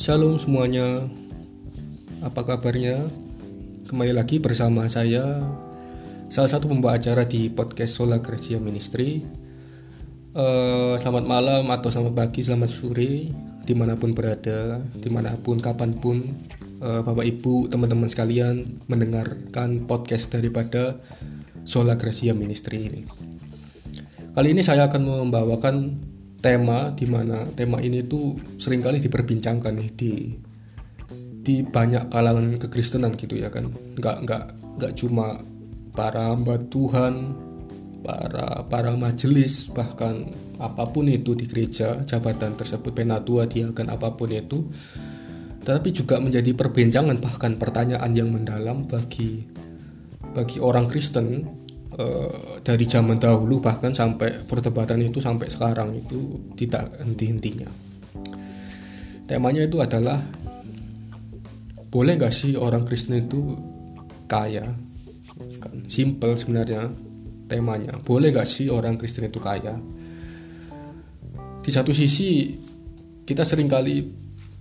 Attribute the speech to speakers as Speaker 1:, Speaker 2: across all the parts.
Speaker 1: Shalom semuanya, apa kabarnya? Kembali lagi bersama saya, salah satu pembawa acara di podcast Sola Gracia Ministry. Uh, selamat malam atau selamat pagi, selamat sore, di mana pun berada, di mana pun, kapan pun, uh, Bapak Ibu, teman-teman sekalian mendengarkan podcast daripada Sola Gracia Ministry ini. Kali ini saya akan membawakan tema di mana tema ini tuh sering kali diperbincangkan nih di di banyak kalangan kekristenan gitu ya kan. Nggak nggak nggak cuma para hamba Tuhan para para majelis bahkan apa pun itu di gereja jabatan tersebut penatua diakan apa pun itu. Tetapi juga menjadi perbincangan bahkan pertanyaan yang mendalam bagi bagi orang Kristen uh, dari zaman dahulu bahkan sampai perdebatan itu sampai sekarang itu tidak henti-hentinya. Temanya itu adalah boleh nggak sih orang Kristen itu kaya? Kan simple sebenarnya temanya. Boleh gak sih orang Kristen itu kaya? Di satu sisi kita sering kali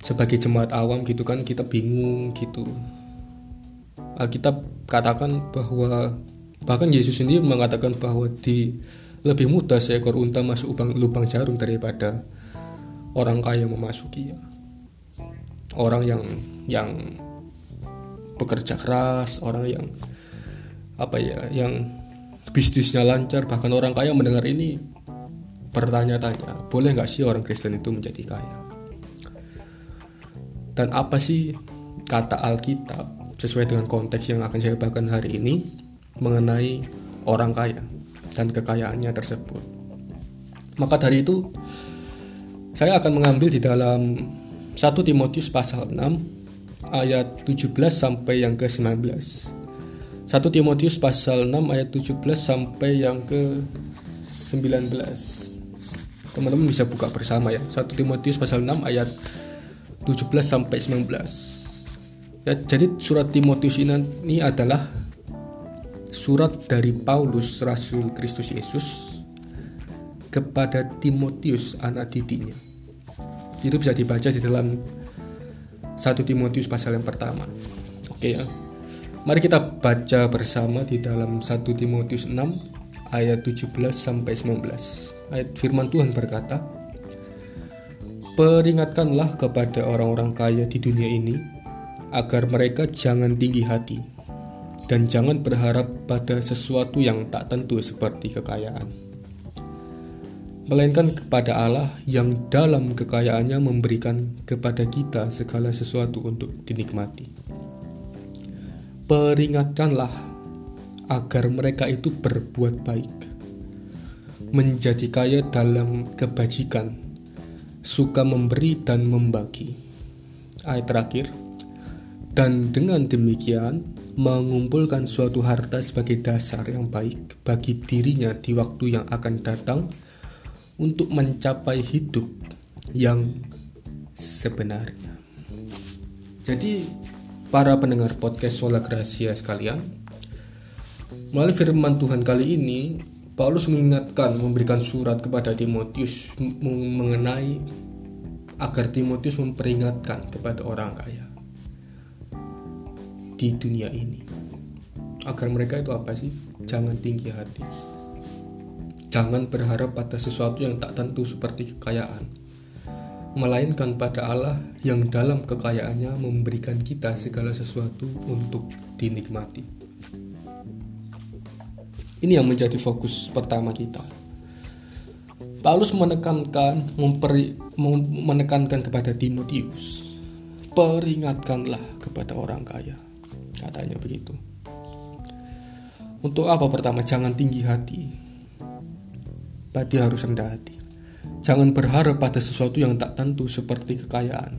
Speaker 1: sebagai jemaat awam gitu kan kita bingung gitu. Alkitab katakan bahwa bahkan Yesus sendiri mengatakan bahwa di lebih mudah seekor unta masuk lubang, lubang jarum daripada orang kaya memasuki. Orang yang yang bekerja keras orang yang apa ya yang bisnisnya lancar bahkan orang kaya mendengar ini bertanya-tanya boleh nggak sih orang Kristen itu menjadi kaya? Dan apa sih kata Alkitab sesuai dengan konteks yang akan saya bahkan hari ini mengenai orang kaya dan kekayaannya tersebut. Maka dari itu saya akan mengambil di dalam 1 Timotius pasal 6 ayat 17 sampai yang ke 19 1 Timotius pasal 6 ayat 17 sampai yang ke 19 teman-teman bisa buka bersama ya. 1 Timotius pasal 6 ayat 17 sampai 19 ya, jadi surat Timotius ini adalah surat dari Paulus Rasul Kristus Yesus kepada Timotius anak didiknya. Itu bisa dibaca di dalam 1 Timotius pasal yang pertama. Oke ya. Mari kita baca bersama di dalam 1 Timotius 6 ayat 17 sampai 19. Ayat firman Tuhan berkata, Peringatkanlah kepada orang-orang kaya di dunia ini agar mereka jangan tinggi hati dan jangan berharap pada sesuatu yang tak tentu seperti kekayaan. Melainkan kepada Allah yang dalam kekayaannya memberikan kepada kita segala sesuatu untuk dinikmati peringatkanlah agar mereka itu berbuat baik, menjadi kaya dalam kebajikan, suka memberi dan membagi. Ayat terakhir, dan dengan demikian mengumpulkan suatu harta sebagai dasar yang baik bagi dirinya di waktu yang akan datang untuk mencapai hidup yang sebenarnya. Jadi para pendengar podcast Sola Gracia sekalian. Melalui firman Tuhan kali ini, Paulus mengingatkan memberikan surat kepada Timotius mengenai agar Timotius memperingatkan kepada orang kaya di dunia ini. Agar mereka itu apa sih? Jangan tinggi hati. Jangan berharap pada sesuatu yang tak tentu seperti kekayaan melainkan pada Allah yang dalam kekayaannya memberikan kita segala sesuatu untuk dinikmati. Ini yang menjadi fokus pertama kita. Paulus menekankan memperi, menekankan kepada Timotius, peringatkanlah kepada orang kaya. Katanya begitu. Untuk apa pertama? Jangan tinggi hati. Berarti harus rendah hati. Jangan berharap pada sesuatu yang tak tentu seperti kekayaan.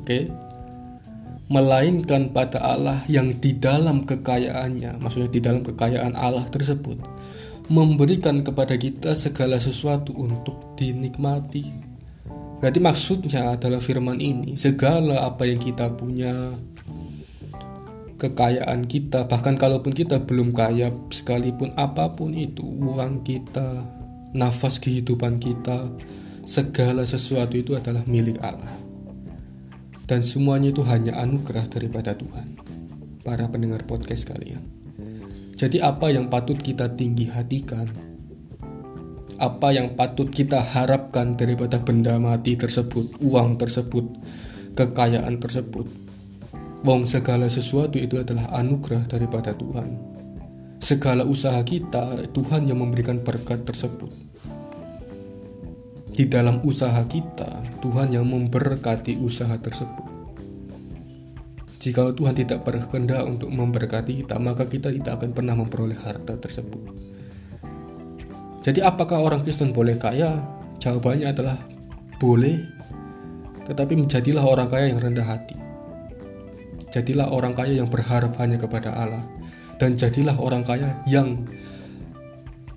Speaker 1: Oke? Okay? Melainkan pada Allah yang di dalam kekayaannya, maksudnya di dalam kekayaan Allah tersebut, memberikan kepada kita segala sesuatu untuk dinikmati. Berarti maksudnya adalah firman ini, segala apa yang kita punya, kekayaan kita, bahkan kalaupun kita belum kaya sekalipun apa pun itu, uang kita, nafas kehidupan kita, segala sesuatu itu adalah milik Allah. dan semuanya itu hanya anugerah daripada Tuhan. Para pendengar podcast kalian. Jadi apa yang patut kita tinggi hatikan? Apa yang patut kita harapkan daripada benda mati tersebut, uang tersebut, kekayaan tersebut? Wong segala sesuatu itu adalah anugerah daripada Tuhan. Segala usaha kita, Tuhan yang memberikan berkat tersebut. Di dalam usaha kita, Tuhan yang memberkati usaha tersebut. Jika Tuhan tidak berkehendak untuk memberkati kita, maka kita tidak akan pernah memperoleh harta tersebut. Jadi apakah orang Kristen boleh kaya? Jawabannya adalah boleh, tetapi menjadilah orang kaya yang rendah hati. Jadilah orang kaya yang berharap hanya kepada Allah dan jadilah orang kaya yang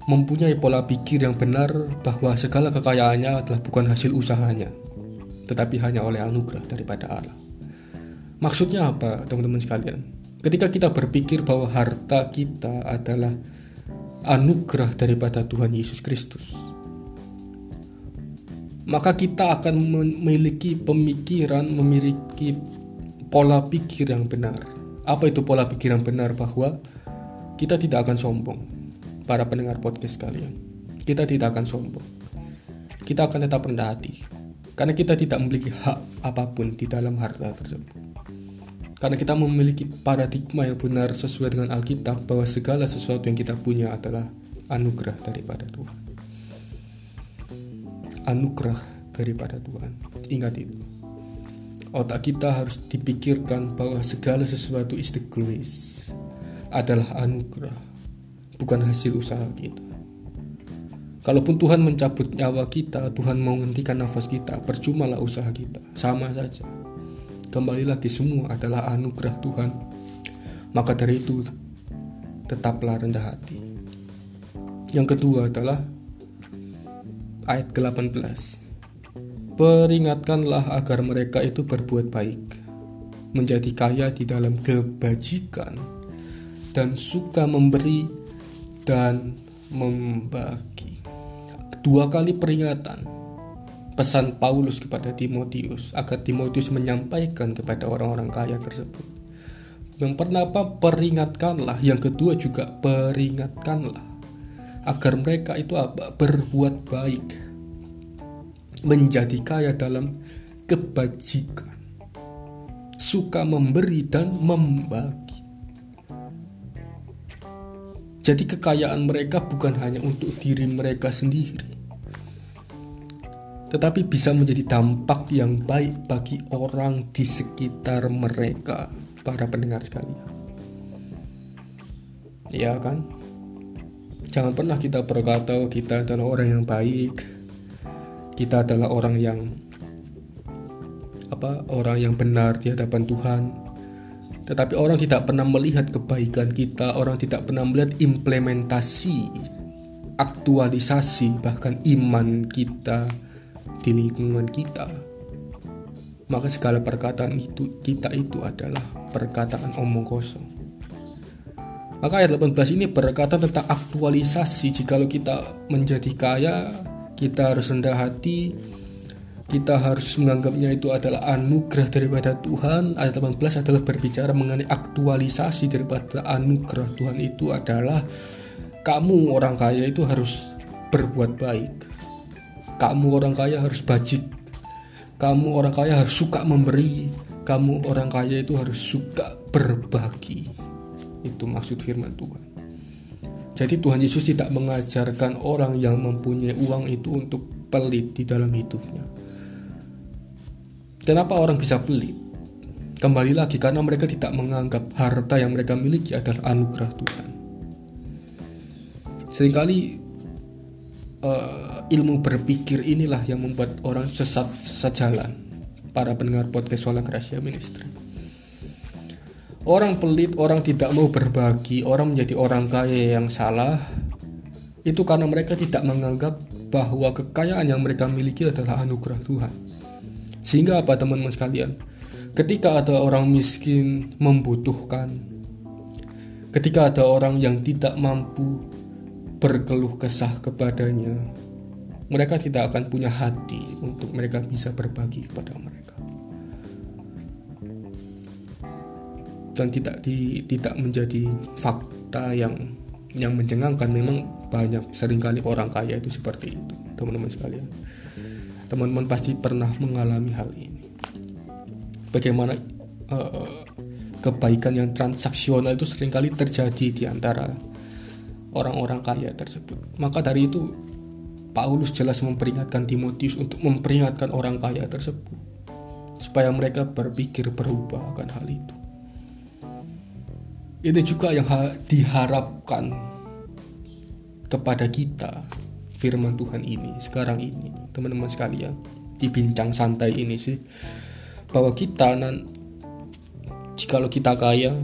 Speaker 1: mempunyai pola pikir yang benar bahwa segala kekayaannya adalah bukan hasil usahanya, tetapi hanya oleh anugerah daripada Allah. Maksudnya apa, teman-teman sekalian? Ketika kita berpikir bahwa harta kita adalah anugerah daripada Tuhan Yesus Kristus, maka kita akan memiliki pemikiran, memiliki pola pikir yang benar. Apa itu pola pikir yang benar bahwa kita tidak akan sombong, para pendengar podcast kalian. Kita tidak akan sombong. Kita akan tetap rendah hati, karena kita tidak memiliki hak apa pun di dalam harta tersebut. Karena kita memiliki paradigma yang benar sesuai dengan Alkitab bahwa segala sesuatu yang kita punya adalah anugerah daripada Tuhan. Anugerah daripada Tuhan. Ingat itu. Otak kita harus dipikirkan bahwa segala sesuatu is the grace adalah anugerah, bukan hasil usaha kita. Kalaupun Tuhan mencabut nyawa kita, Tuhan mau menghentikan nafas kita, percumalah usaha kita, sama saja. Kembali lagi semua adalah anugerah Tuhan. Maka dari itu, tetaplah rendah hati. Yang kedua adalah ayat ke-18. Peringatkanlah agar mereka itu berbuat baik, menjadi kaya di dalam kebajikan, dan suka memberi dan membagi. Dua kali peringatan pesan Paulus kepada Timotius agar Timotius menyampaikan kepada orang-orang kaya tersebut. Yang pertama peringatkanlah, yang kedua juga peringatkanlah agar mereka itu apa? berbuat baik, menjadi kaya dalam kebajikan, suka memberi dan membagi. Jadi kekayaan mereka bukan hanya untuk diri mereka sendiri, tetapi bisa menjadi dampak yang baik bagi orang di sekitar mereka, para pendengar sekalian. Ya kan? Jangan pernah kita berkata kita adalah orang yang baik, kita adalah orang yang apa? Orang yang benar di hadapan Tuhan, tetapi orang tidak pernah melihat kebaikan kita, orang tidak pernah melihat implementasi, aktualisasi, bahkan iman kita di lingkungan kita. Maka segala perkataan itu kita itu adalah perkataan omong kosong. Maka ayat 18 ini berkata tentang aktualisasi jikalau kita menjadi kaya, kita harus rendah hati, kita harus menganggapnya itu adalah anugerah daripada Tuhan. Ayat 18 adalah berbicara mengenai aktualisasi daripada anugerah Tuhan itu adalah kamu orang kaya itu harus berbuat baik. Kamu orang kaya harus bajik. Kamu orang kaya harus suka memberi. Kamu orang kaya itu harus suka berbagi. Itu maksud firman Tuhan. Jadi Tuhan Yesus tidak mengajarkan orang yang mempunyai uang itu untuk pelit di dalam hidupnya Kenapa orang bisa pelit? Kembali lagi karena mereka tidak menganggap harta yang mereka miliki adalah anugerah Tuhan. Seringkali uh, ilmu berpikir inilah yang membuat orang sesat sesat jalan. Para pendengar podcast Sola Gracia Ministry. Orang pelit, orang tidak mau berbagi, orang menjadi orang kaya yang salah itu karena mereka tidak menganggap bahwa kekayaan yang mereka miliki adalah anugerah Tuhan. Sehingga apa teman-teman sekalian? Ketika ada orang miskin membutuhkan, ketika ada orang yang tidak mampu berkeluh kesah kepadanya, mereka tidak akan punya hati untuk mereka bisa berbagi kepada mereka. Dan tidak di, tidak menjadi fakta yang yang mencengangkan. Memang banyak sering kali orang kaya itu seperti itu teman-teman sekalian. Teman-teman pasti pernah mengalami hal ini. Bagaimana uh, kebaikan yang transaksional itu sering kali terjadi di antara orang-orang kaya tersebut. Maka dari itu Paulus jelas memperingatkan Timotius untuk memperingatkan orang kaya tersebut supaya mereka berpikir berubah akan hal itu ini juga yang diharapkan kepada kita firman Tuhan ini sekarang ini. Teman-teman sekalian di bincang santai ini sih bahwa kita nan jikalau kita kaya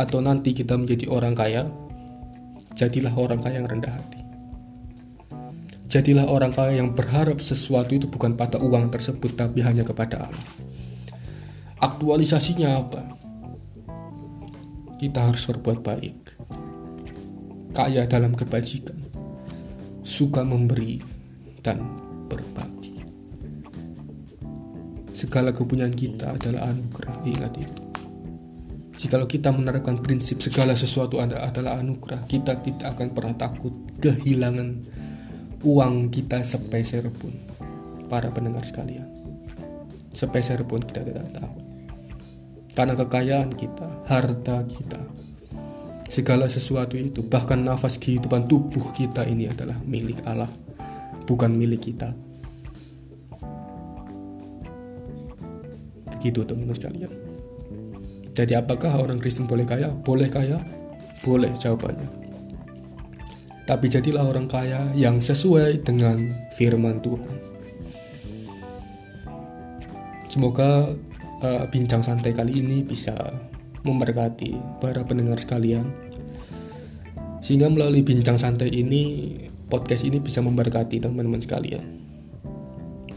Speaker 1: atau nanti kita menjadi orang kaya jadilah orang kaya yang rendah hati. Jadilah orang kaya yang berharap sesuatu itu bukan pada uang tersebut tapi hanya kepada Allah. Aktualisasinya apa kita harus berbuat baik, kaya dalam kebajikan, suka memberi, dan berbagi. Segala kepunyaan kita adalah anugerah, ingat itu. Jikalau kita menerapkan prinsip segala sesuatu adalah anugerah, kita tidak akan pernah takut kehilangan uang kita sepeser pun. Para pendengar sekalian, sepeser pun kita tidak takut karena kekayaan kita, harta kita, segala sesuatu itu, bahkan nafas kehidupan tubuh kita ini adalah milik Allah, bukan milik kita. Begitu teman-teman sekalian. Jadi apakah orang Kristen boleh kaya? Boleh kaya? Boleh jawabannya. Tapi jadilah orang kaya yang sesuai dengan firman Tuhan. Semoga uh, bincang santai kali ini bisa memberkati para pendengar sekalian. Sehingga melalui bincang santai ini, podcast ini bisa memberkati teman-teman sekalian.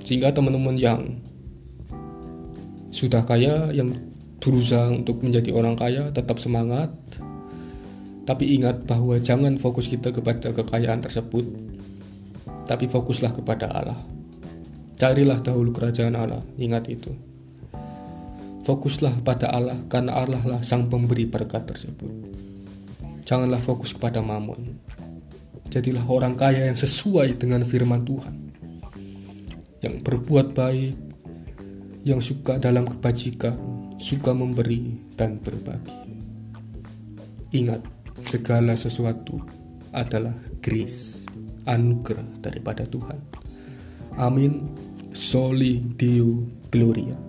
Speaker 1: Sehingga teman-teman yang sudah kaya, yang berusaha untuk menjadi orang kaya, tetap semangat. Tapi ingat bahwa jangan fokus kita kepada kekayaan tersebut, tapi fokuslah kepada Allah. Carilah dahulu kerajaan Allah, ingat itu. Fokuslah pada Allah karena Allah lah sang pemberi berkat tersebut. Janganlah fokus kepada mamon. Jadilah orang kaya yang sesuai dengan firman Tuhan. Yang berbuat baik, yang suka dalam kebajikan, suka memberi dan berbagi. Ingat, segala sesuatu adalah grace, anugerah daripada Tuhan. Amin. Soli Deo Gloria.